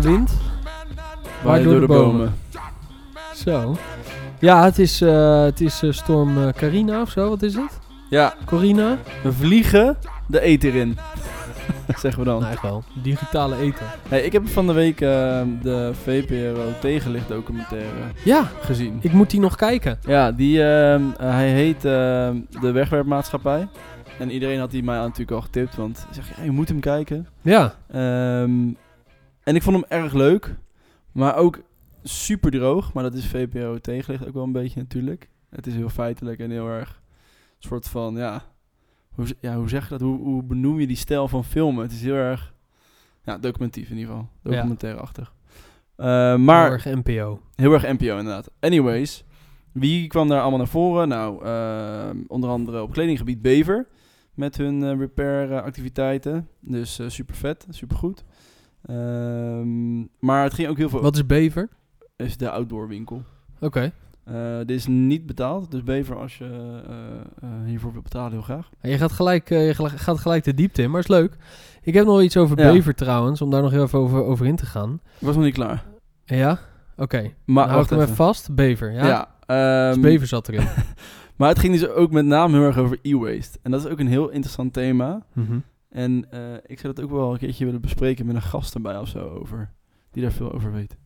de wind. Door de bomen. Zo. Ja, het is, eh, het is eh, storm eh, Carina of zo. Wat is het? Ja, Corina? we vliegen de eten in. zeggen we dan. Nee, wel. Digitale eten. Hey, ik heb van de week de VPRO tegenlicht documentaire Ja, gezien. ik moet die nog kijken. Ja, die, ehm, eh, hij heet ehm, De Wegwerpmaatschappij. En iedereen had die mij natuurlijk al getipt, want hij zegt, ja, je moet hem kijken. Ja. Ehm, en ik vond hem erg leuk, maar ook super droog. Maar dat is VPRO tegenlicht ook wel een beetje natuurlijk. Het is heel feitelijk en heel erg een soort van, ja, hoe, ja, hoe zeg je dat? Hoe, hoe benoem je die stijl van filmen? Het is heel erg, ja, documentief in ieder geval. Ja. Documentaire-achtig. Eh, maar Morgen NPO. Heel erg NPO inderdaad. Anyways, wie kwam daar allemaal naar voren? Nou, ehm, onder andere op kledinggebied Bever. Met hun eh, repair eh, activiteiten. Dus super vet, super goed. Maar het ging ook heel veel... Wat is Bever? is de outdoor winkel. Oké. Eh, dit is niet betaald. Dus Bever, als je eh, eh, hiervoor wil betalen, heel graag. Ja, Je gaat gelijk, je gaat gelijk de diepte in, maar is leuk. Ik heb nog iets over Ja. Bever trouwens, om daar nog heel even over, over in te gaan. Ik was nog niet klaar. Ja? Oké. Maar Nou, hem even vast. Bever, ja? Ja. Dus ehm, Bever zat erin. maar het ging dus ook met name heel erg over e-waste. En dat is ook een heel interessant thema. Mhm. En eh, ik zou dat ook wel een keertje willen bespreken met een gast erbij of zo over. Die daar veel over weet.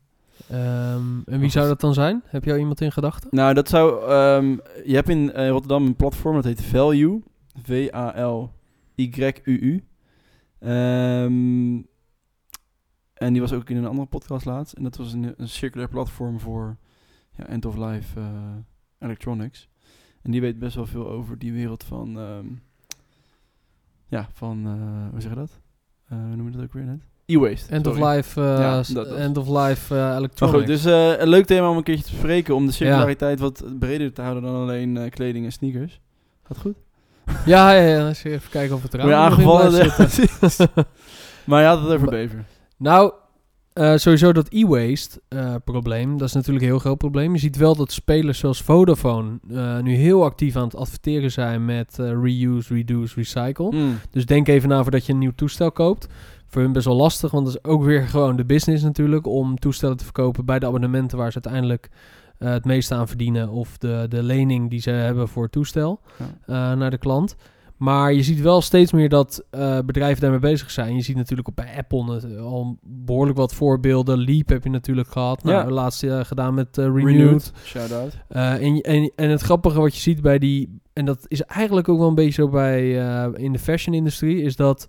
Ehm, en wie zou dat dan zijn? Heb jij iemand in gedachten? Nou, dat zou... ehm, je hebt in eh, Rotterdam een platform, dat heet Value. V-A-L-Y-U-U. Ehm, en die was ook in een andere podcast laatst. En dat was een, een circulair platform voor ja, end-of-life eh, electronics. En die weet best wel veel over die wereld van... ja, van... eh, hoe zeg je dat? Eh, hoe noem je dat ook weer net? E-waste. End of life, eh, Ja, s- dat- dat. end of life eh, Maar electronics. goed, dus eh, een leuk thema om een keertje te bespreken. Om de circulariteit wat breder te houden dan alleen eh, kleding en sneakers. Gaat goed? Ja, ja, ja. Eens even kijken of het eraan aangevallen? maar je had het over Maar- Bever. Nou, eh, sowieso dat e-waste eh, probleem, dat is natuurlijk een heel groot probleem. Je ziet wel dat spelers zoals Vodafone eh, nu heel actief aan het adverteren zijn met reuse, reduce, recycle. Mm. Dus denk even na voordat je een nieuw toestel koopt. Voor hun best wel lastig, want dat is ook weer gewoon de business natuurlijk. Om toestellen te verkopen bij de abonnementen waar ze uiteindelijk het meeste aan verdienen. Of de, de lening die ze hebben voor het toestel Ja. naar de klant. Maar je ziet wel steeds meer dat eh, bedrijven daarmee bezig zijn. Je ziet natuurlijk ook bij Apple eh, al behoorlijk wat voorbeelden. Leap heb je natuurlijk gehad. Nou, Ja. laatst eh, gedaan met Renewed. Shout out. En, en, en het grappige wat je ziet bij die... En dat is eigenlijk ook wel een beetje zo bij in de fashion-industrie... is dat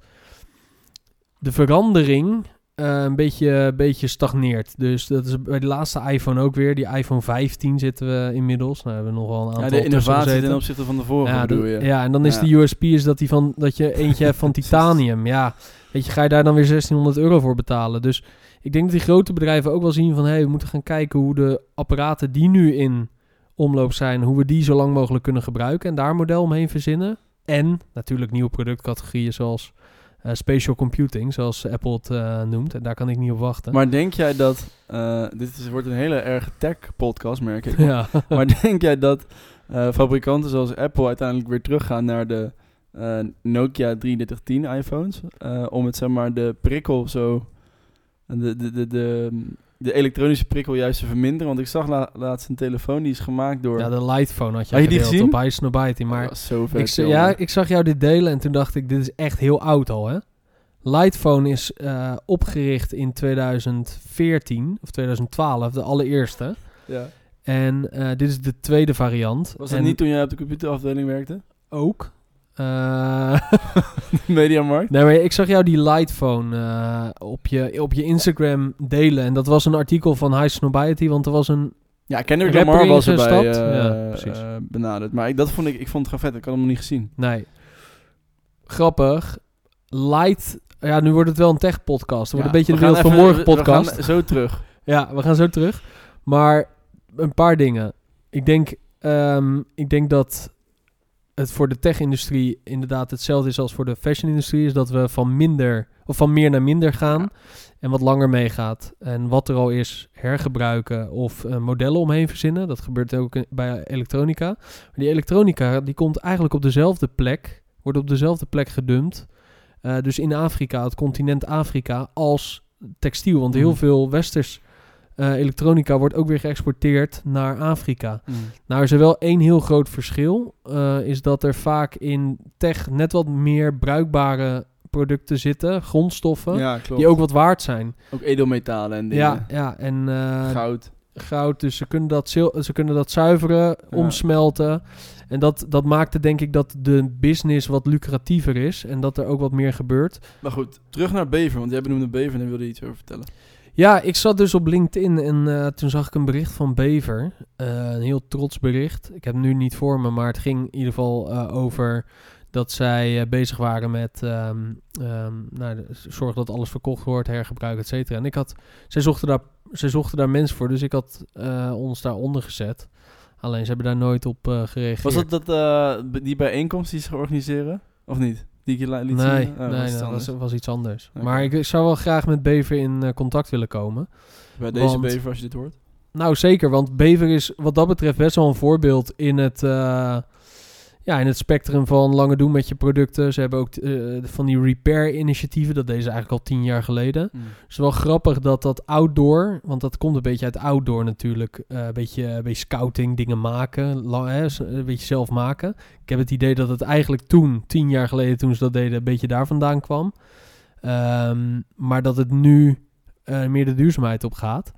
de verandering eh, een beetje, beetje stagneert. Dus dat is bij de laatste iPhone ook weer. Die iPhone 15 zitten we inmiddels. Nou, hebben we nog wel een aantal Ja, de innovatie ten opzichte van de vorige Ja, bedoel je. ja, en dan is Ja. de USP is dat, die van, dat je eentje hebt van titanium. Ja, weet je, ga je daar dan weer 1600 euro voor betalen. Dus ik denk dat die grote bedrijven ook wel zien van... hé, hey, we moeten gaan kijken hoe de apparaten die nu in omloop zijn... hoe we die zo lang mogelijk kunnen gebruiken en daar een model omheen verzinnen. En natuurlijk nieuwe productcategorieën zoals eh, spatial computing, zoals Apple het eh, noemt. En daar kan ik niet op wachten. Maar denk jij dat... eh, dit is, wordt een hele erg tech-podcast, merk ik. ja. Maar denk jij dat fabrikanten zoals Apple uiteindelijk weer teruggaan naar de Nokia 3310 iPhones? om het zeg maar de prikkel zo. De, de, de, de, de elektronische prikkel juist te verminderen. Want ik zag la- laatst een telefoon die is gemaakt door. ja, de Lightphone had je, Had je die gezien? op Ice Snowbite. Maar was zo vet. Ik, ja, ik zag jou dit delen en toen dacht ik, dit is echt heel oud al, hè? Lightphone is eh, opgericht in 2014 of 2012, de allereerste. Ja. En eh, dit is de tweede variant. Was dat En niet toen jij op de computerafdeling werkte? ook? Eh, Mediamarkt? nee, maar ik zag jou die Lightphone eh, op, je, op je Instagram delen. En dat was een artikel van High Snobiety, want er was een... Ja, Kendrick Lamar was erbij eh, Ja, precies. benaderd. Maar ik, dat vond ik, ik vond het vet. Ik had hem nog niet gezien. Nee. Grappig. Light... Ja, nu wordt het wel een tech-podcast. Het wordt Ja, een beetje we de wereld van morgen we- we podcast. gaan zo terug. Ja, we gaan zo terug. Maar een paar dingen. Ik denk, ehm, ik denk dat het voor de tech-industrie inderdaad hetzelfde is als voor de fashion-industrie. Is dat we van minder of van meer naar minder gaan en wat langer meegaat. En wat er al is, hergebruiken of eh, modellen omheen verzinnen. Dat gebeurt ook in- bij elektronica. Maar die elektronica die komt eigenlijk op dezelfde plek, wordt op dezelfde plek gedumpt. Eh, dus in Afrika, het continent Afrika, als textiel. Want heel Mhm. veel westers eh, elektronica wordt ook weer geëxporteerd naar Afrika. Mm. Nou is er wel één heel groot verschil. eh, is dat er vaak in tech net wat meer bruikbare producten zitten. Grondstoffen. Ja. Die ook wat waard zijn. Ook edelmetalen en dingen. Ja, ja, en eh, Goud. goud. Dus ze kunnen dat, ze kunnen dat zuiveren, omsmelten. En dat, dat maakte denk ik dat de business wat lucratiever is. En dat er ook wat meer gebeurt. Maar goed, terug naar Bever, want jij benoemde Bever en daar wilde je iets over vertellen. Ja, ik zat dus op LinkedIn en eh, toen zag ik een bericht van Bever. Eh, een heel trots bericht. Ik heb hem nu niet voor me, maar het ging in ieder geval eh, over dat zij bezig waren met ehm, nou, zorg dat alles verkocht wordt, hergebruik, et cetera. En ik had, zij zochten daar, zij zochten daar mensen voor, dus ik had ons daaronder gezet. Alleen ze hebben daar nooit op gereageerd. Was dat, dat die bijeenkomst die ze organiseren? Of niet? Die ik je liet Nee, zien? Oh, nee, was nee, dat was, was iets anders. Maar ik, ik zou wel graag met Bever in eh, contact willen komen. Bij deze want- Bever, als je dit hoort. Nou, zeker, want Bever is wat dat betreft best wel een voorbeeld in het, eh, ja, in het spectrum van lange doen met je producten. Ze hebben ook eh, van die repair-initiatieven, dat deden ze eigenlijk al tien jaar geleden. Mm. Het is wel grappig dat dat outdoor, want dat komt een beetje uit outdoor natuurlijk, eh, een, beetje, een beetje scouting, dingen maken, la- hè, een beetje zelf maken. Ik heb het idee dat het eigenlijk toen, tien jaar geleden toen ze dat deden, een beetje daar vandaan kwam. Ehm, maar dat het nu eh, meer de duurzaamheid op gaat.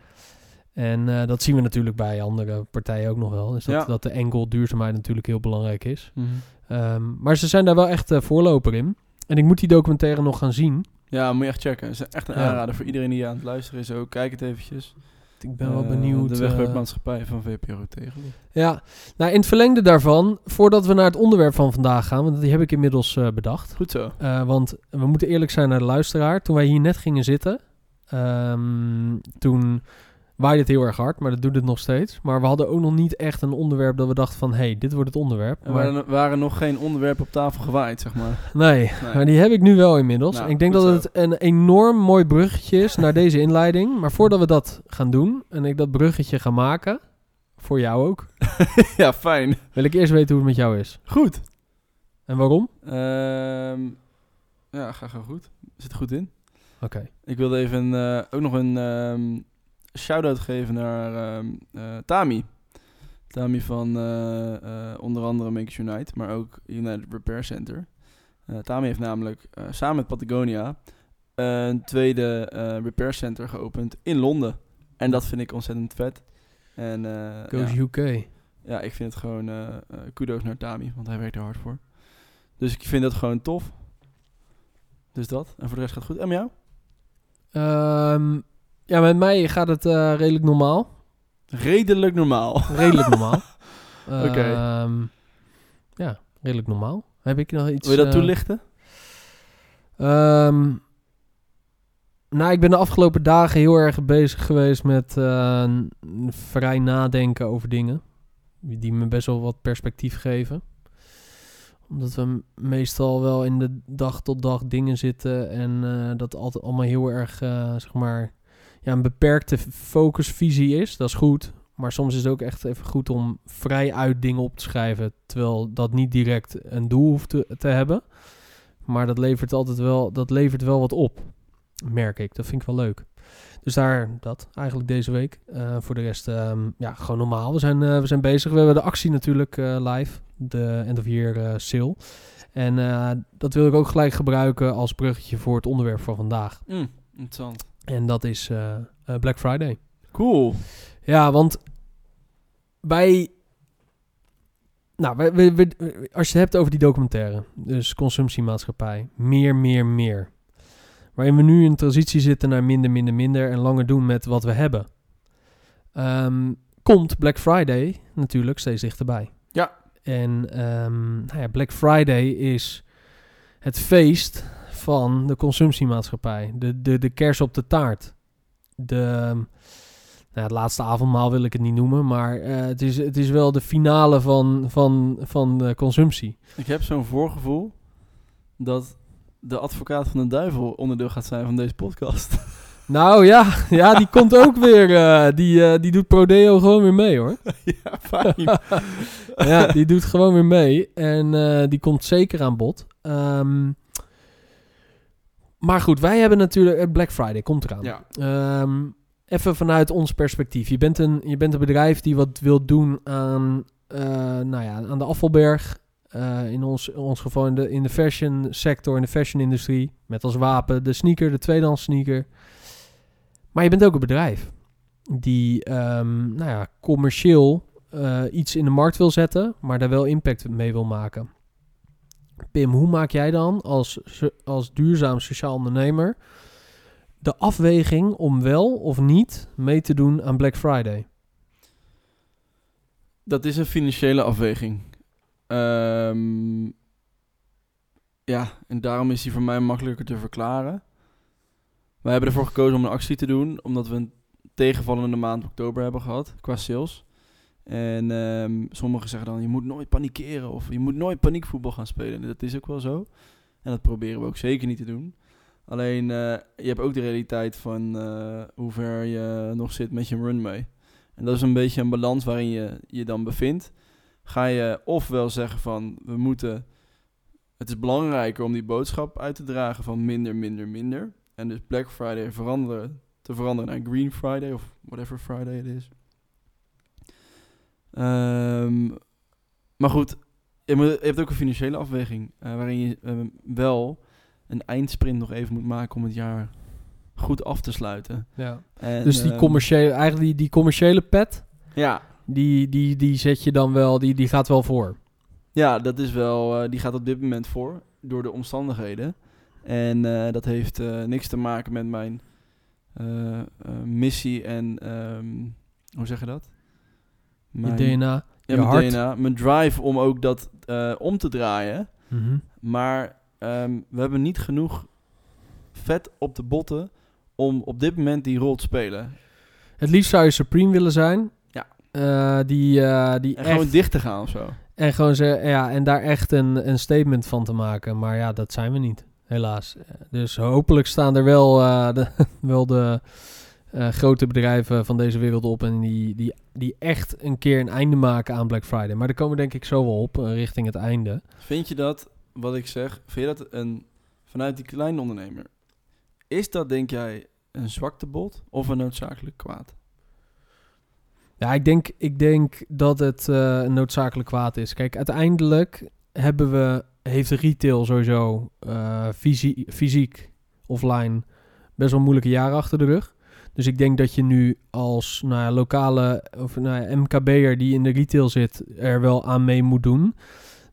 En eh, dat zien we natuurlijk bij andere partijen ook nog wel. Dus dat, Ja. dat de enkel duurzaamheid natuurlijk heel belangrijk is. Mhm. Ehm, maar ze zijn daar wel echt eh, voorloper in. En ik moet die documentaire nog gaan zien. Ja, moet je echt checken. Het is echt een Ja. aanrader voor iedereen die aan het luisteren is ook. Kijk het eventjes. Ik ben wel Eh, benieuwd. De wegwerpmaatschappij van VPRO tegen. Ja, nou in het verlengde daarvan, voordat we naar het onderwerp van vandaag gaan, want die heb ik inmiddels bedacht. Goed zo. Want we moeten eerlijk zijn naar de luisteraar. Toen wij hier net gingen zitten, ehm, toen waaide het heel erg hard, maar dat doet het nog steeds. Maar we hadden ook nog niet echt een onderwerp dat we dachten van, hé, hey, dit wordt het onderwerp. Er Maar, waren, waren nog geen onderwerpen op tafel gewaaid, zeg maar. nee, Nee. maar die heb ik nu wel inmiddels. Nou, ik denk dat zo. het een enorm mooi bruggetje is naar deze inleiding. Maar voordat we dat gaan doen en ik dat bruggetje ga maken, voor jou ook, ja, fijn. wil ik eerst weten hoe het met jou is. Goed. En waarom? Ehm, ja, ga gewoon goed. Zit er goed in. Oké. Ik wilde even eh, ook nog een ehm shout-out geven naar ehm, eh, Tami. Tami van eh, eh, onder andere Makers Unite, maar ook United Repair Center. Tami heeft namelijk samen met Patagonia een tweede repair center geopend in Londen. En dat vind ik ontzettend vet. En eh, Goes ja, UK. ja, ik vind het gewoon kudos naar Tami, want hij werkt er hard voor. Dus ik vind dat gewoon tof. Dus dat. En voor de rest gaat het goed. En met jou? Ehm, ja, met mij gaat het eh, redelijk normaal. Redelijk normaal. Redelijk normaal. Oké. Ehm, ja, redelijk normaal. Heb ik nog iets... Wil je dat eh, toelichten? ehm, nou, ik ben de afgelopen dagen heel erg bezig geweest met eh, vrij nadenken over dingen. Die me best wel wat perspectief geven. Omdat we meestal wel in de dag tot dag dingen zitten. En dat altijd allemaal heel erg, zeg maar, ja, een beperkte focusvisie is. Dat is goed. Maar soms is het ook echt even goed om vrij uit dingen op te schrijven. Terwijl dat niet direct een doel hoeft te, hebben. Maar dat levert altijd wel, dat levert wel wat op. Merk ik. Dat vind ik wel leuk. Dus daar dat eigenlijk deze week. Eh, voor de rest, ehm, ja, gewoon normaal. We zijn, eh, we zijn bezig. We hebben de actie natuurlijk eh, live. De end of year sale. En dat wil ik ook gelijk gebruiken als bruggetje voor het onderwerp van vandaag. Mm, interessant. En dat is eh, eh, Black Friday. Cool. Ja, want bij. Nou, we, we- we- als je het hebt over die documentaire, dus consumptiemaatschappij, meer, meer, meer. Waarin we nu in transitie zitten naar minder, minder, minder en langer doen met wat we hebben. Ehm, komt Black Friday natuurlijk steeds dichterbij. Ja. En ehm, nou ja, Black Friday is het feest van de consumptiemaatschappij. De, de, de kers op de taart. De, nou, het laatste avondmaal wil ik het niet noemen, maar eh, het, is, het is wel de finale van, van, van de consumptie. Ik heb zo'n voorgevoel dat de advocaat van de duivel onderdeel gaat zijn van deze podcast. Nou ja, ja die komt ook weer. eh, die, eh, die doet Prodeo gewoon weer mee hoor. ja, fijn. ja, die doet gewoon weer mee. En die komt zeker aan bod. Ehm, Maar goed, wij hebben natuurlijk... eh, Black Friday komt eraan. Ja. Ehm, even vanuit ons perspectief. Je bent een, je bent een bedrijf die wat wil doen aan, eh, nou ja, aan de afvalberg. Eh, in, ons, in ons geval in de, in de fashion sector, in de fashion industrie. Met als wapen de sneaker, de tweedehands sneaker. Maar je bent ook een bedrijf die nou ja, commercieel uh, iets in de markt wil zetten, maar daar wel impact mee wil maken. Pim, hoe maak jij dan als, als duurzaam sociaal ondernemer de afweging om wel of niet mee te doen aan Black Friday? Dat is een financiële afweging. Um, ja, en daarom is die voor mij makkelijker te verklaren. Wij hebben ervoor gekozen om een actie te doen, omdat we een tegenvallende maand oktober hebben gehad qua sales. En um, sommigen zeggen dan, je moet nooit panikeren of je moet nooit paniekvoetbal gaan spelen. En dat is ook wel zo. En dat proberen we ook zeker niet te doen. Alleen, uh, je hebt ook de realiteit van uh, hoe ver je nog zit met je runway. En dat is een beetje een balans waarin je je dan bevindt. Ga je ofwel zeggen van, we moeten... Het is belangrijker om die boodschap uit te dragen van minder, minder, minder. En dus Black Friday veranderen, te veranderen naar Green Friday of whatever Friday het is. Um, maar goed, je, moet, je, hebt ook een financiële afweging. Uh, waarin je uh, wel een eindsprint nog even moet maken om het jaar goed af te sluiten. Ja. En, dus die um, commerciële, eigenlijk die, die commerciële pet, ja. die, die, die zet je dan wel, die, die gaat wel voor. Ja, dat is wel, uh, die gaat op dit moment voor door de omstandigheden. En dat heeft niks te maken met mijn missie en um, hoe zeg je dat? Mijn, je DNA, ja, je mijn hart. DNA, mijn drive om ook dat uh, om te draaien. Mm -hmm. Maar um, we hebben niet genoeg vet op de botten om op dit moment die rol te spelen. Het liefst zou je Supreme willen zijn. Ja. Uh, die, uh, die en echt, gewoon dicht te gaan of zo. En, gewoon ze, ja, en daar echt een, een statement van te maken. Maar ja, dat zijn we niet, helaas. Dus hopelijk staan er wel, de, wel de uh, grote bedrijven van deze wereld op en die, die, die echt een keer een einde maken aan Black Friday. Maar daar komen we denk ik zo wel op, uh, richting het einde. Vind je dat, wat ik zeg, vind je dat een, vanuit die kleine ondernemer, is dat denk jij een zwaktebod of een noodzakelijk kwaad? Ja, ik denk, ik denk dat het uh, een noodzakelijk kwaad is. Kijk, uiteindelijk hebben we, heeft retail sowieso fysie, fysiek, offline, best wel moeilijke jaren achter de rug. Dus ik denk dat je nu als nou ja, lokale of nou ja, MKB'er die in de retail zit er wel aan mee moet doen.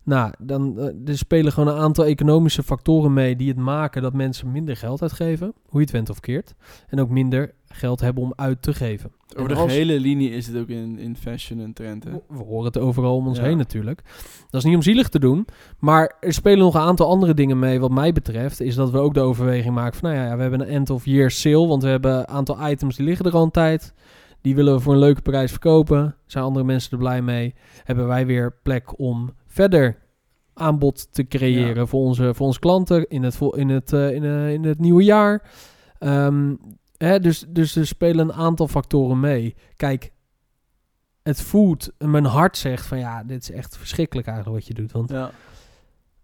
Nou, dan er spelen gewoon een aantal economische factoren mee die het maken dat mensen minder geld uitgeven, hoe je het went of keert. En ook minder geld hebben om uit te geven. Over de als, hele linie is het ook in, in fashion en trend. Hè? We horen het overal om ons ja. heen natuurlijk. Dat is niet om zielig te doen. Maar er spelen nog een aantal andere dingen mee wat mij betreft. Is dat we ook de overweging maken van... Nou ja, we hebben een end of year sale. Want we hebben een aantal items die liggen er al een tijd. Die willen we voor een leuke prijs verkopen. Zijn andere mensen er blij mee. Hebben wij weer plek om verder aanbod te creëren ja. voor, onze, voor onze klanten in het, in het, uh, in, uh, in het nieuwe jaar. Um, Hè, dus, dus er spelen een aantal factoren mee. Kijk, het voelt, mijn hart zegt van ja, dit is echt verschrikkelijk eigenlijk wat je doet. Want ja.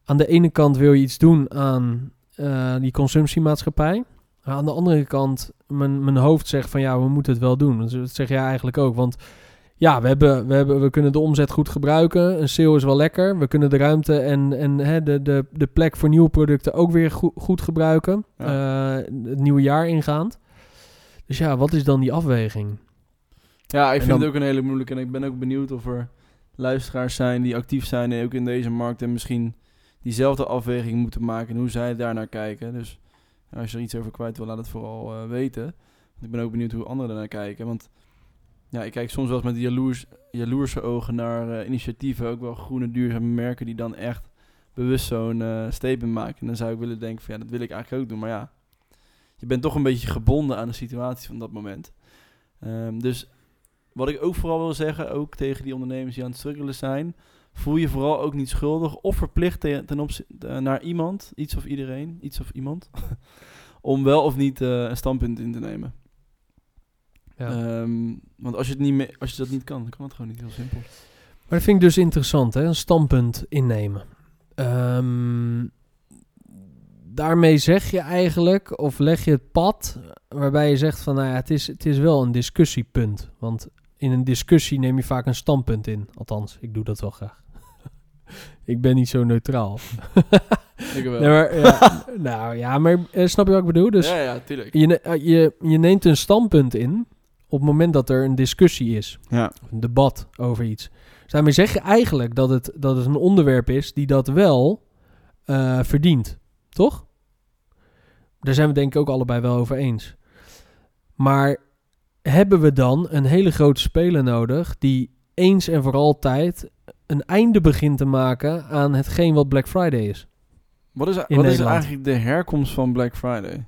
aan de ene kant wil je iets doen aan uh, die consumptiemaatschappij. Aan de andere kant, mijn, mijn hoofd zegt van ja, we moeten het wel doen. Dat zeg jij eigenlijk ook. Want ja, we, hebben, we, hebben, we kunnen de omzet goed gebruiken. Een sale is wel lekker. We kunnen de ruimte en, en hè, de, de, de plek voor nieuwe producten ook weer goed, goed gebruiken. Ja. Uh, het nieuwe jaar ingaand. Dus ja, wat is dan die afweging? Ja, ik vind dan, het ook een hele moeilijke. En ik ben ook benieuwd of er luisteraars zijn die actief zijn en ook in deze markt en misschien diezelfde afweging moeten maken en hoe zij daar naar kijken. Dus als je er iets over kwijt wil, laat het vooral uh, weten. Want ik ben ook benieuwd hoe anderen ernaar kijken. Want ja, ik kijk soms wel eens met jaloers, jaloerse ogen naar uh, initiatieven, ook wel groene duurzame merken die dan echt bewust zo'n uh, statement maken. En dan zou ik willen denken van ja, dat wil ik eigenlijk ook doen. Maar ja, je bent toch een beetje gebonden aan de situatie van dat moment. Um, dus wat ik ook vooral wil zeggen, ook tegen die ondernemers die aan het struggelen zijn, voel je vooral ook niet schuldig of verplicht ten, ten opzichte naar iemand, iets of iedereen, iets of iemand, om wel of niet uh, een standpunt in te nemen. Ja. Um, want als je, het niet mee, als je dat niet kan, dan kan het gewoon niet heel simpel. Maar dat vind ik dus interessant, hè? een standpunt innemen. Um, daarmee zeg je eigenlijk, of leg je het pad, waarbij je zegt van, nou ja, het is, het is wel een discussiepunt. Want in een discussie neem je vaak een standpunt in. Althans, ik doe dat wel graag. ik ben niet zo neutraal. Ik wel. Nee, maar, ja, nou ja, maar eh, snap je wat ik bedoel? Dus ja, ja, tuurlijk. je, ne- eh, je, je neemt een standpunt in op het moment dat er een discussie is. Ja. Of een debat over iets. Dus daarmee zeg je eigenlijk dat het, dat het een onderwerp is die dat wel eh, verdient. Toch? Daar zijn we denk ik ook allebei wel over eens. Maar hebben we dan een hele grote speler nodig die eens en voor altijd een einde begint te maken aan hetgeen wat Black Friday is? Wat is, wat is eigenlijk de herkomst van Black Friday?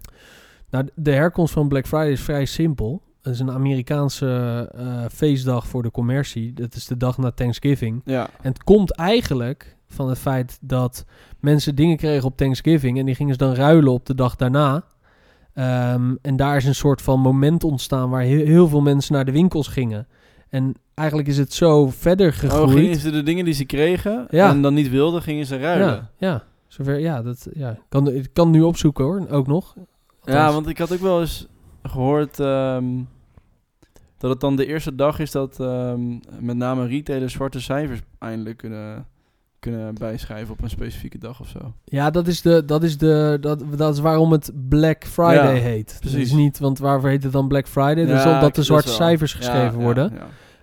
Nou, de herkomst van Black Friday is vrij simpel. Het is een Amerikaanse eh, feestdag voor de commercie. Dat is de dag na Thanksgiving. Ja. En het komt eigenlijk van het feit dat mensen dingen kregen op Thanksgiving en die gingen ze dan ruilen op de dag daarna. Ehm, en daar is een soort van moment ontstaan waar heel, heel veel mensen naar de winkels gingen. En eigenlijk is het zo verder Oh, gegroeid. gingen ze de dingen die ze kregen Ja. en dan niet wilden, gingen ze ruilen? ja, ja, zover, ja, dat, ja. Kan, ik kan nu opzoeken hoor, ook nog. Ja, want ik had ook wel eens gehoord ehm, dat het dan de eerste dag is dat ehm, met name retailers zwarte cijfers eindelijk kunnen, kunnen bijschrijven op een specifieke dag of zo. Ja, dat is, de, dat, is de, dat, dat is waarom het Black Friday Ja, heet. precies. Is niet, want waarvoor heet het dan Black Friday? dus omdat de zwarte cijfers geschreven ja, worden.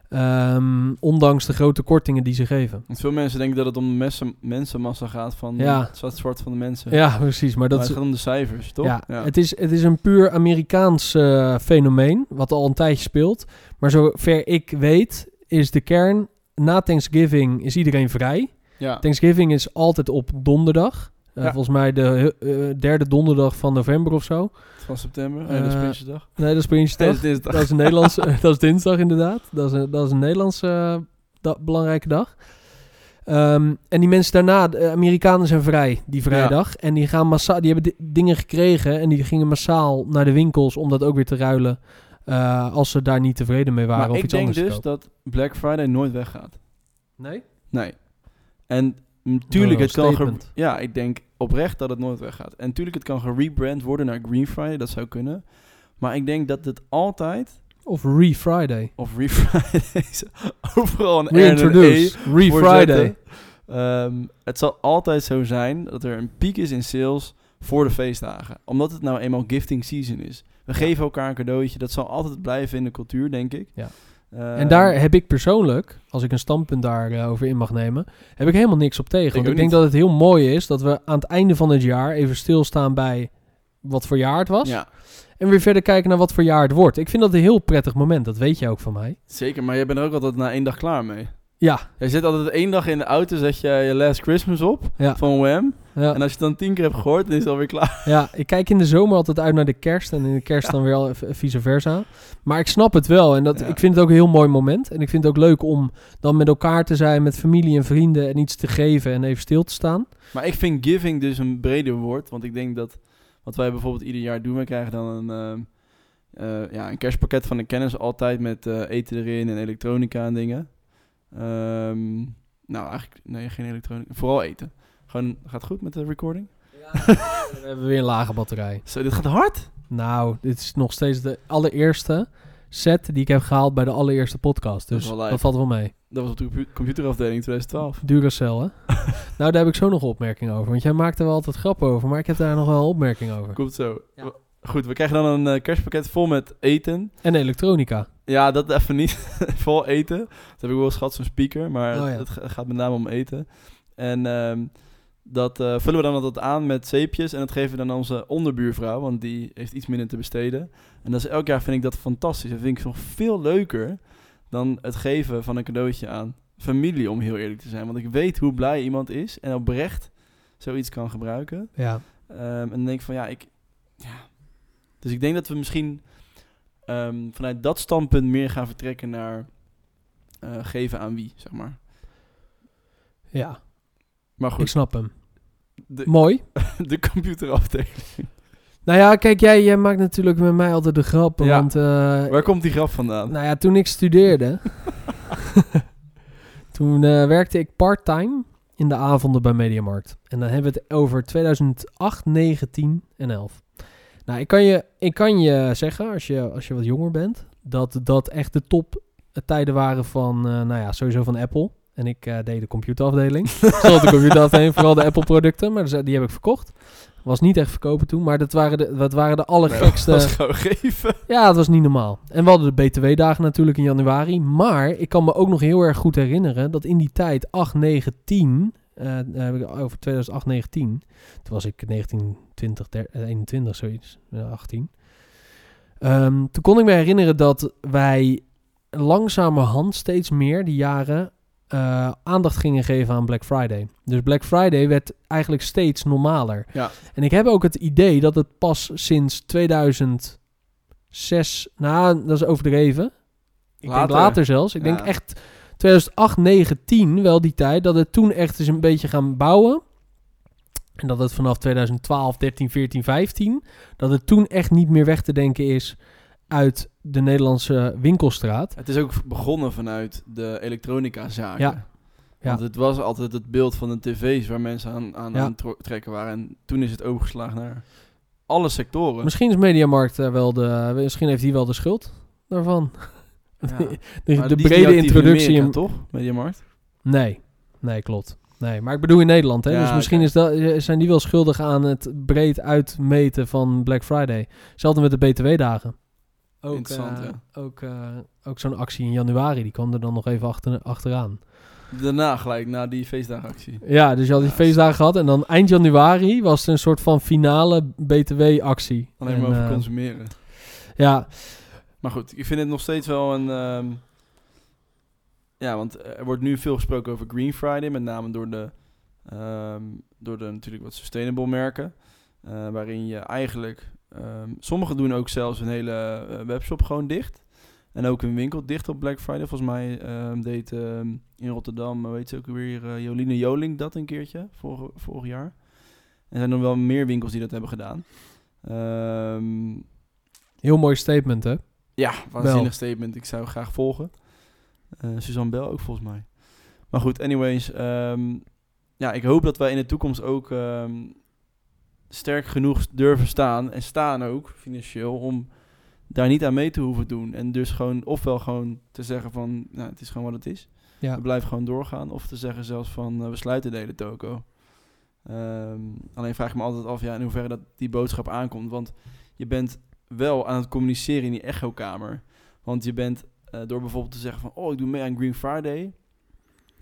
Ehm, ondanks de grote kortingen die ze geven. Want veel mensen denken dat het om mensenmassa gaat van Ja. het zwart van de mensen. Ja, precies. Maar dat maar is, het gaat om de cijfers, toch? ja, Het, is, het is een puur Amerikaans eh, fenomeen, wat al een tijdje speelt. Maar zover ik weet, is de kern... Na Thanksgiving is iedereen vrij. Ja. Thanksgiving is altijd op donderdag. Eh, Ja. Volgens mij de eh, derde donderdag van november of zo. van september. Nee, dat is Prinsjesdag. Nee, dat is Prinsjesdag. Nee, dat is dinsdag. Dat is een Nederlands, dat is dinsdag inderdaad. Dat is een, dat is een Nederlandse da- belangrijke dag. Ehm, en die mensen daarna, de Amerikanen zijn vrij die vrijdag. En die gaan massaal, die hebben di- dingen gekregen en die gingen massaal naar de winkels om dat ook weer te ruilen. als ze daar niet tevreden mee waren Maar of ik iets denk anders te dus kopen. dat Black Friday nooit weggaat. Nee? Nee. En natuurlijk, het kan... ge-. Ja, ik denk oprecht dat het nooit weggaat. En natuurlijk, het kan gerebrand worden naar Green Friday. Dat zou kunnen. Maar ik denk dat het altijd... Of Re-Friday. Of Re-Friday... overal een E Reintroduce. Re-Friday. Ehm, het zal altijd zo zijn dat er een piek is in sales voor de feestdagen. Omdat het nou eenmaal gifting season is. We geven elkaar een cadeautje. Dat zal altijd blijven in de cultuur, denk ik. Ja. Ehm, En daar heb ik persoonlijk, als ik een standpunt daarover over in mag nemen, heb ik helemaal niks op tegen. Ik Want ik, denk niet. dat het heel mooi is dat we aan het einde van het jaar even stilstaan bij wat voor jaar het was. Ja, En weer verder kijken naar wat voor jaar het wordt. Ik vind dat een heel prettig moment, dat weet je ook van mij. zeker. Maar jij bent er ook altijd na één dag klaar mee. Ja, Jij zit altijd één dag in de auto, zet je je Last Christmas op ja, van Wham. Ja, En als je het dan tien keer hebt gehoord, dan is het alweer klaar. ja. Ik kijk in de zomer altijd uit naar de kerst en in de kerst dan weer al vice versa. Maar ik snap het wel en dat, Ja. ik vind het ook een heel mooi moment. En ik vind het ook leuk om dan met elkaar te zijn, met familie en vrienden en iets te geven en even stil te staan. Maar ik vind giving dus een breder woord. Want ik denk dat wat wij bijvoorbeeld ieder jaar doen, we krijgen dan een, ehm, eh, ja, een kerstpakket van de kennis altijd met eh, eten erin en elektronica en dingen. Ehm, nou, eigenlijk, nee, geen elektronica. Vooral eten. Gewoon, gaat het goed met de recording? We hebben weer een lage batterij. Zo, dit gaat hard? Nou, dit is nog steeds de allereerste set die ik heb gehaald bij de allereerste podcast. Dus dat, valt wel mee. Dat was op de compu- computerafdeling 2012. Duracell, hè? nou, daar heb ik zo nog een opmerking over. Want jij maakt er wel altijd grappen over, maar ik heb daar nog wel een opmerking over. Komt zo. Ja. Goed, we krijgen dan een eh, kerstpakket vol met eten. En elektronica. Ja, dat even niet. Vol eten. Dat heb ik wel eens gehad, zo'n speaker. Maar Oh ja. het ga- gaat met name om eten. En ehm, dat eh, vullen we dan altijd aan met zeepjes. En dat geven we dan aan onze onderbuurvrouw. Want die heeft iets minder te besteden. En dat is elk jaar vind ik dat fantastisch. Dat vind ik nog veel leuker dan het geven van een cadeautje aan familie, om heel eerlijk te zijn. Want ik weet hoe blij iemand is en oprecht zoiets kan gebruiken. Ja. Ehm, en dan denk ik van ja, ik. Ja. Dus ik denk dat we misschien ehm, vanuit dat standpunt meer gaan vertrekken naar eh, geven aan wie, zeg maar. Ja, Maar ik goed, snap hem. de, Mooi. de computerafdeling. Nou ja, kijk, jij, jij maakt natuurlijk met mij altijd de grappen. Ja. Want, eh, Waar komt die grap vandaan? nou ja, toen ik studeerde, toen eh, werkte ik part-time in de avonden bij Mediamarkt. En dan hebben we het over 2008, 9, 10 en 11. Nou, ik kan je, ik kan je zeggen, als je, als je wat jonger bent, dat dat echt de top tijden waren van, eh, nou ja, sowieso van Apple. En ik eh, deed de computerafdeling. Zoals de computerafdeling, vooral de Apple producten, maar die heb ik verkocht. Was niet echt verkopen toen, maar dat waren de, dat waren de allergekste... Nee, dat was gewoon geven. Ja, het was niet normaal. En we hadden de BTW-dagen natuurlijk in januari. Maar ik kan me ook nog heel erg goed herinneren dat in die tijd, 8, 9, 10... Uh, over 2008, 9, 10. Toen was ik 19, 20, 30, 21, zoiets. Uh, 18. Um, toen kon ik me herinneren dat wij langzamerhand steeds meer die jaren uh, aandacht gingen geven aan Black Friday. Dus Black Friday werd eigenlijk steeds normaler. Ja. En ik heb ook het idee dat het pas sinds 2006, nou, dat is overdreven. Ik Later. denk later zelfs. Ik denk echt 2008, 9, 10, wel die tijd, dat het toen echt eens een beetje gaan bouwen. En dat het vanaf 2012, 13, 14, 15, dat het toen echt niet meer weg te denken is uit de Nederlandse winkelstraat. Het is ook begonnen vanuit de elektronica zaken. Ja. Ja. Want het was altijd het beeld van de tv's waar mensen aan, aan, Ja. aan het tro- trekken waren. En toen is het overgeslagen naar alle sectoren. Misschien is Mediamarkt daar wel de, misschien heeft hij wel de schuld daarvan. Ja. de brede in introductie. Amerika, in- toch? Mediamarkt? Nee, nee, klopt. Nee, maar ik bedoel in Nederland, hè? Ja, dus misschien is dat, eh, zijn die wel schuldig aan het breed uitmeten van Black Friday. Hetzelfde met de BTW-dagen. Ook, Interessant, eh, ja. ook, eh, ook zo'n actie in januari, die kwam er dan nog even achter, achteraan. Daarna gelijk, na die feestdagactie. Ja, dus je had die Ja, feestdagen gehad en dan eind januari was er een soort van finale BTW-actie. Alleen En, maar over eh, consumeren. Ja, Maar goed, ik vind het nog steeds wel een... ehm, ja, want er wordt nu veel gesproken over Green Friday. Met name door de, ehm, door de natuurlijk wat sustainable merken. waarin je eigenlijk... ehm sommigen doen ook zelfs een hele eh, webshop gewoon dicht. En ook een winkel dicht op Black Friday. Volgens mij ehm, deed ehm, in Rotterdam, eh, weet ze ook weer, eh, Joline Joling dat een keertje, vorig, vorig jaar. En er zijn nog wel meer winkels die dat hebben gedaan. Heel mooi statement, hè? ja, waanzinnig statement. Ik zou graag volgen. Eh, Suzanne Bel ook volgens mij. Maar goed, anyways. ja, ik hoop dat wij in de toekomst ook sterk genoeg durven staan. En staan ook, financieel, om daar niet aan mee te hoeven doen. En dus gewoon, ofwel gewoon te zeggen van, nou, het is gewoon wat het is. Ja. We blijven gewoon doorgaan. Of te zeggen zelfs van, eh, we sluiten de hele toko. Ehm, alleen vraag ik me altijd af, ja, in hoeverre dat die boodschap aankomt. Want je bent wel aan het communiceren in die echokamer. Want je bent eh, door bijvoorbeeld te zeggen van... oh, ik doe mee aan Green Friday...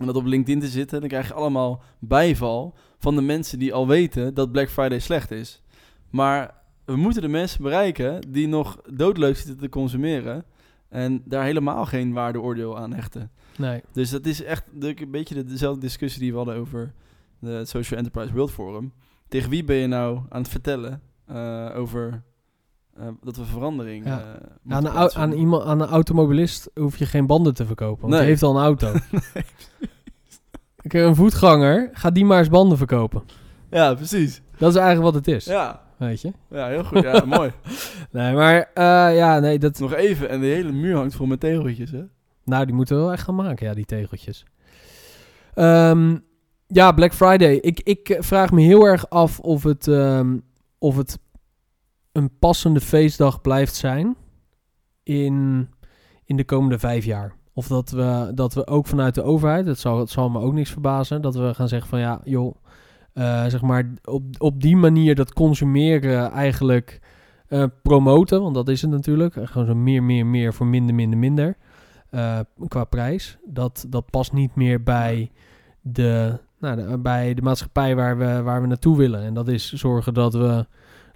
en dat op LinkedIn te zitten... dan krijg je allemaal bijval van de mensen die al weten... dat Black Friday slecht is. Maar we moeten de mensen bereiken... die nog doodleuk zitten te consumeren... en daar helemaal geen waardeoordeel aan hechten. Nee. Dus dat is echt een beetje de- dezelfde discussie die we hadden over de het Social Enterprise World Forum. Tegen wie ben je nou aan het vertellen eh, over eh, dat we verandering Ja. eh, Aan een, aan, iemand, aan een automobilist hoef je geen banden te verkopen, want Nee. die heeft al een auto. Kijk, Een voetganger, ga die maar eens banden verkopen. Ja, precies. Dat is eigenlijk wat het is, Ja, weet je. ja heel goed. Ja, mooi. Nee, maar eh, ja, nee, dat, Nog even en de hele muur hangt vol met tegeltjes, hè? nou, die moeten we wel echt gaan maken, ja, die tegeltjes. Ehm, ja, Black Friday. Ik, ik vraag me heel erg af of het, ehm, of het een passende feestdag blijft zijn in, in de komende vijf jaar. Of dat we, dat we ook vanuit de overheid, het zal, zal me ook niks verbazen, dat we gaan zeggen van ja, joh, eh, zeg maar op, op die manier dat consumeren eigenlijk eh, promoten, want dat is het natuurlijk. Eh, Gewoon zo meer, meer, meer voor minder, minder, minder qua prijs. Dat, dat past niet meer bij de, nou, de- bij de maatschappij waar we, waar we naartoe willen. En dat is zorgen dat we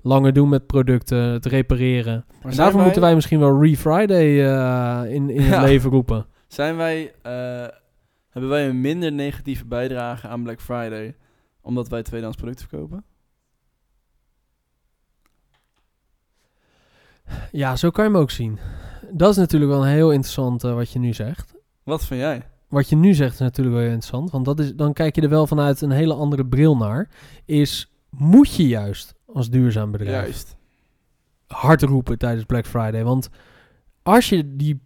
langer doen met producten, het repareren. Maar En daarvoor moeten wij misschien wel Re-Friday eh, in, in Ja. het leven roepen. Zijn wij, eh, hebben wij een minder negatieve bijdrage aan Black Friday... omdat wij tweedehands producten verkopen? Ja, zo kan je hem ook zien. Dat is natuurlijk wel een heel interessant eh, wat je nu zegt. Wat vind jij? Wat je nu zegt is natuurlijk wel heel interessant. Want dat is, dan kijk je er wel vanuit een hele andere bril naar. Is, moet je juist als duurzaam bedrijf Juist. hard roepen tijdens Black Friday? Want als je die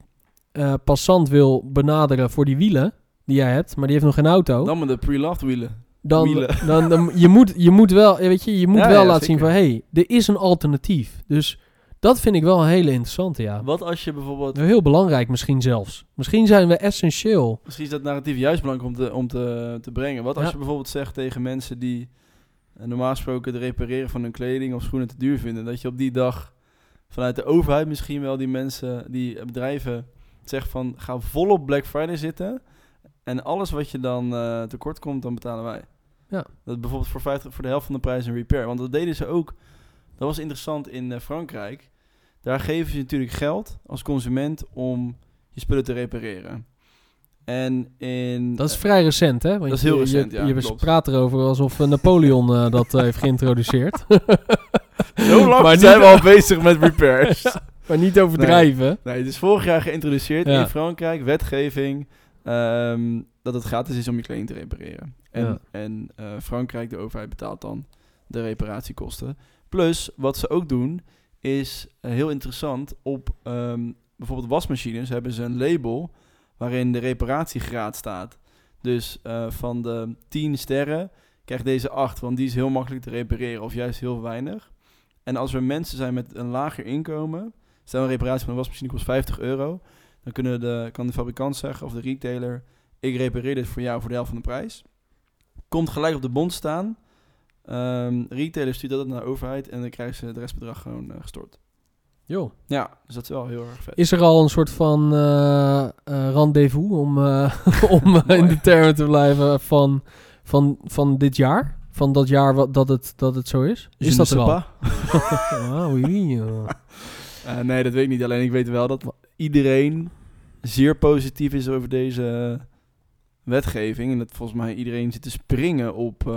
eh, passant wil benaderen voor die wielen... die jij hebt, maar die heeft nog geen auto. Dan met de pre-loved wielen. dan, wielen. dan, dan je, moet, je moet wel, weet je, je moet Ja, wel ja, laten zien van, hey, er is een alternatief. Dus dat vind ik wel een hele interessante, ja. Wat als je bijvoorbeeld... Heel belangrijk misschien zelfs. Misschien zijn we essentieel. Misschien is dat narratief juist belangrijk om te, om te, te brengen. Wat als Ja. je bijvoorbeeld zegt tegen mensen die eh, normaal gesproken het repareren van hun kleding of schoenen te duur vinden, dat je op die dag vanuit de overheid misschien wel die mensen, die bedrijven, zegt van ga volop Black Friday zitten en alles wat je dan eh, tekort komt, dan betalen wij. Ja. Dat bijvoorbeeld voor, 50, voor de helft van de prijs een repair. Want dat deden ze ook. Dat was interessant in eh, Frankrijk. Daar geven ze natuurlijk geld als consument om je spullen te repareren. En in... Dat is vrij recent, hè? Want Dat is je- heel je- recent, ja, Je, praat erover alsof eh, Napoleon eh, dat eh, heeft geïntroduceerd. Zo lang Maar zijn we al bezig met repairs. maar niet overdrijven. Nee, het is vorig jaar geïntroduceerd Ja. in Frankrijk, wetgeving, ehm, dat het gratis is om je kleding te repareren. En, Ja. en eh, Frankrijk, de overheid betaalt dan de reparatiekosten. Plus, wat ze ook doen, is eh, heel interessant. Op ehm, bijvoorbeeld wasmachines hebben ze een label waarin de reparatiegraad staat. Dus eh, van de 10 sterren krijgt deze 8, want die is heel makkelijk te repareren of juist heel weinig. En als er mensen zijn met een lager inkomen, stel een reparatie van een wasmachine kost 50 euro, dan kunnen de, kan de fabrikant zeggen of de retailer, ik repareer dit voor jou voor de helft van de prijs. Komt gelijk op de bond staan. Ehm retailer stuurt dat naar de overheid en dan krijgen ze het restbedrag gewoon eh, gestort. Jo. Ja, dus dat is wel heel erg vet. Is er al een soort van eh, rendezvous om, eh, om in de termen te blijven van, van, van dit jaar? Van dat jaar wat, dat, het, dat het zo is? Is dat er al? Ah, oui, nee, dat weet ik niet. Alleen ik weet wel dat iedereen zeer positief is over deze wetgeving. En dat volgens mij iedereen zit te springen op,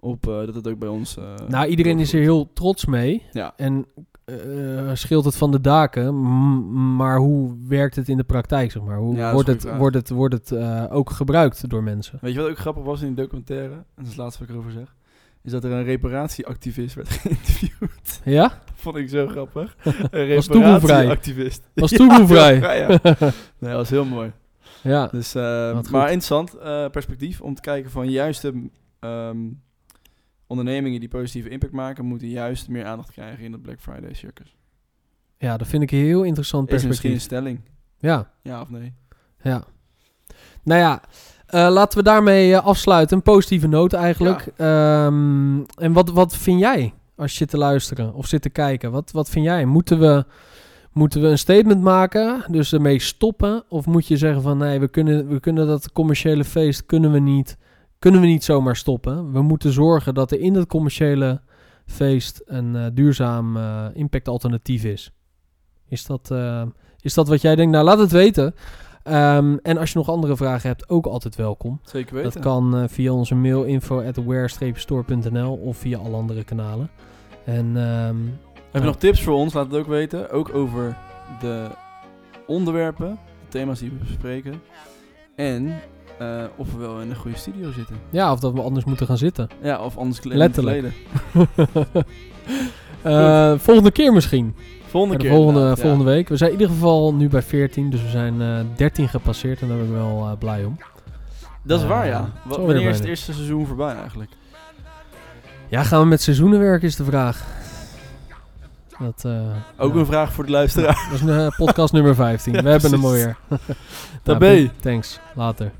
op dat het ook bij ons... Nou, iedereen is er heel trots mee. Ja. En eh scheelt het van de daken. maar hoe werkt het in de praktijk, zeg maar? Hoe Ja, wordt, het, wordt het, wordt het eh, ook gebruikt door mensen? Weet je wat ook grappig was in die documentaire? En dat is het laatste wat ik erover zeg. Is dat er een reparatieactivist werd geïnterviewd. Ja? Vond ik zo grappig. Een reparatieactivist. Was Ja, toevoegvrij. toevoegvrij, ja. Nee, dat was heel mooi. ja. Dus, eh, goed. maar interessant eh, perspectief om te kijken van juist de ehm, ondernemingen die positieve impact maken, moeten juist meer aandacht krijgen in dat Black Friday circus. ja, dat vind ik een heel interessant Is misschien een perspectief. stelling? Ja, Ja of nee? ja. Nou ja, eh, laten we daarmee eh, afsluiten. Een positieve noot eigenlijk. Ehm, en wat, wat vind jij als je zit te luisteren of zit te kijken? Wat, wat vind jij? Moeten we, moeten we een statement maken, dus ermee stoppen? Of moet je zeggen van nee, we kunnen, we kunnen dat commerciële feest kunnen we niet, kunnen we niet zomaar stoppen. We moeten zorgen dat er in het commerciële feest een eh, duurzaam eh, impactalternatief is. Is dat, eh, is dat wat jij denkt? Nou, laat het weten. Ehm, en als je nog andere vragen hebt, ook altijd welkom. Zeker weten. Dat kan via onze mail info at aware-store.nl of via alle andere kanalen. En ehm, Heb je nog tips voor ons? Laat het ook weten. Ook over de onderwerpen, de thema's die we bespreken. En eh, of we wel in een goede studio zitten. ja, of dat we anders moeten gaan zitten. Ja, of anders kle- Letterlijk. kleden. Eh, volgende keer misschien. Volgende keer. volgende, ja. volgende week. We zijn in ieder geval nu bij 14, dus we zijn eh 13 gepasseerd en daar ben ik wel blij om. Dat is waar, ja. wanneer is het eerste seizoen voorbij eigenlijk? Ja, gaan we met seizoenen werken is de vraag. Dat, Ook ja. een vraag voor de luisteraar. Dat is een, podcast nummer 15. We hebben hem alweer. Tabé. Thanks. Later.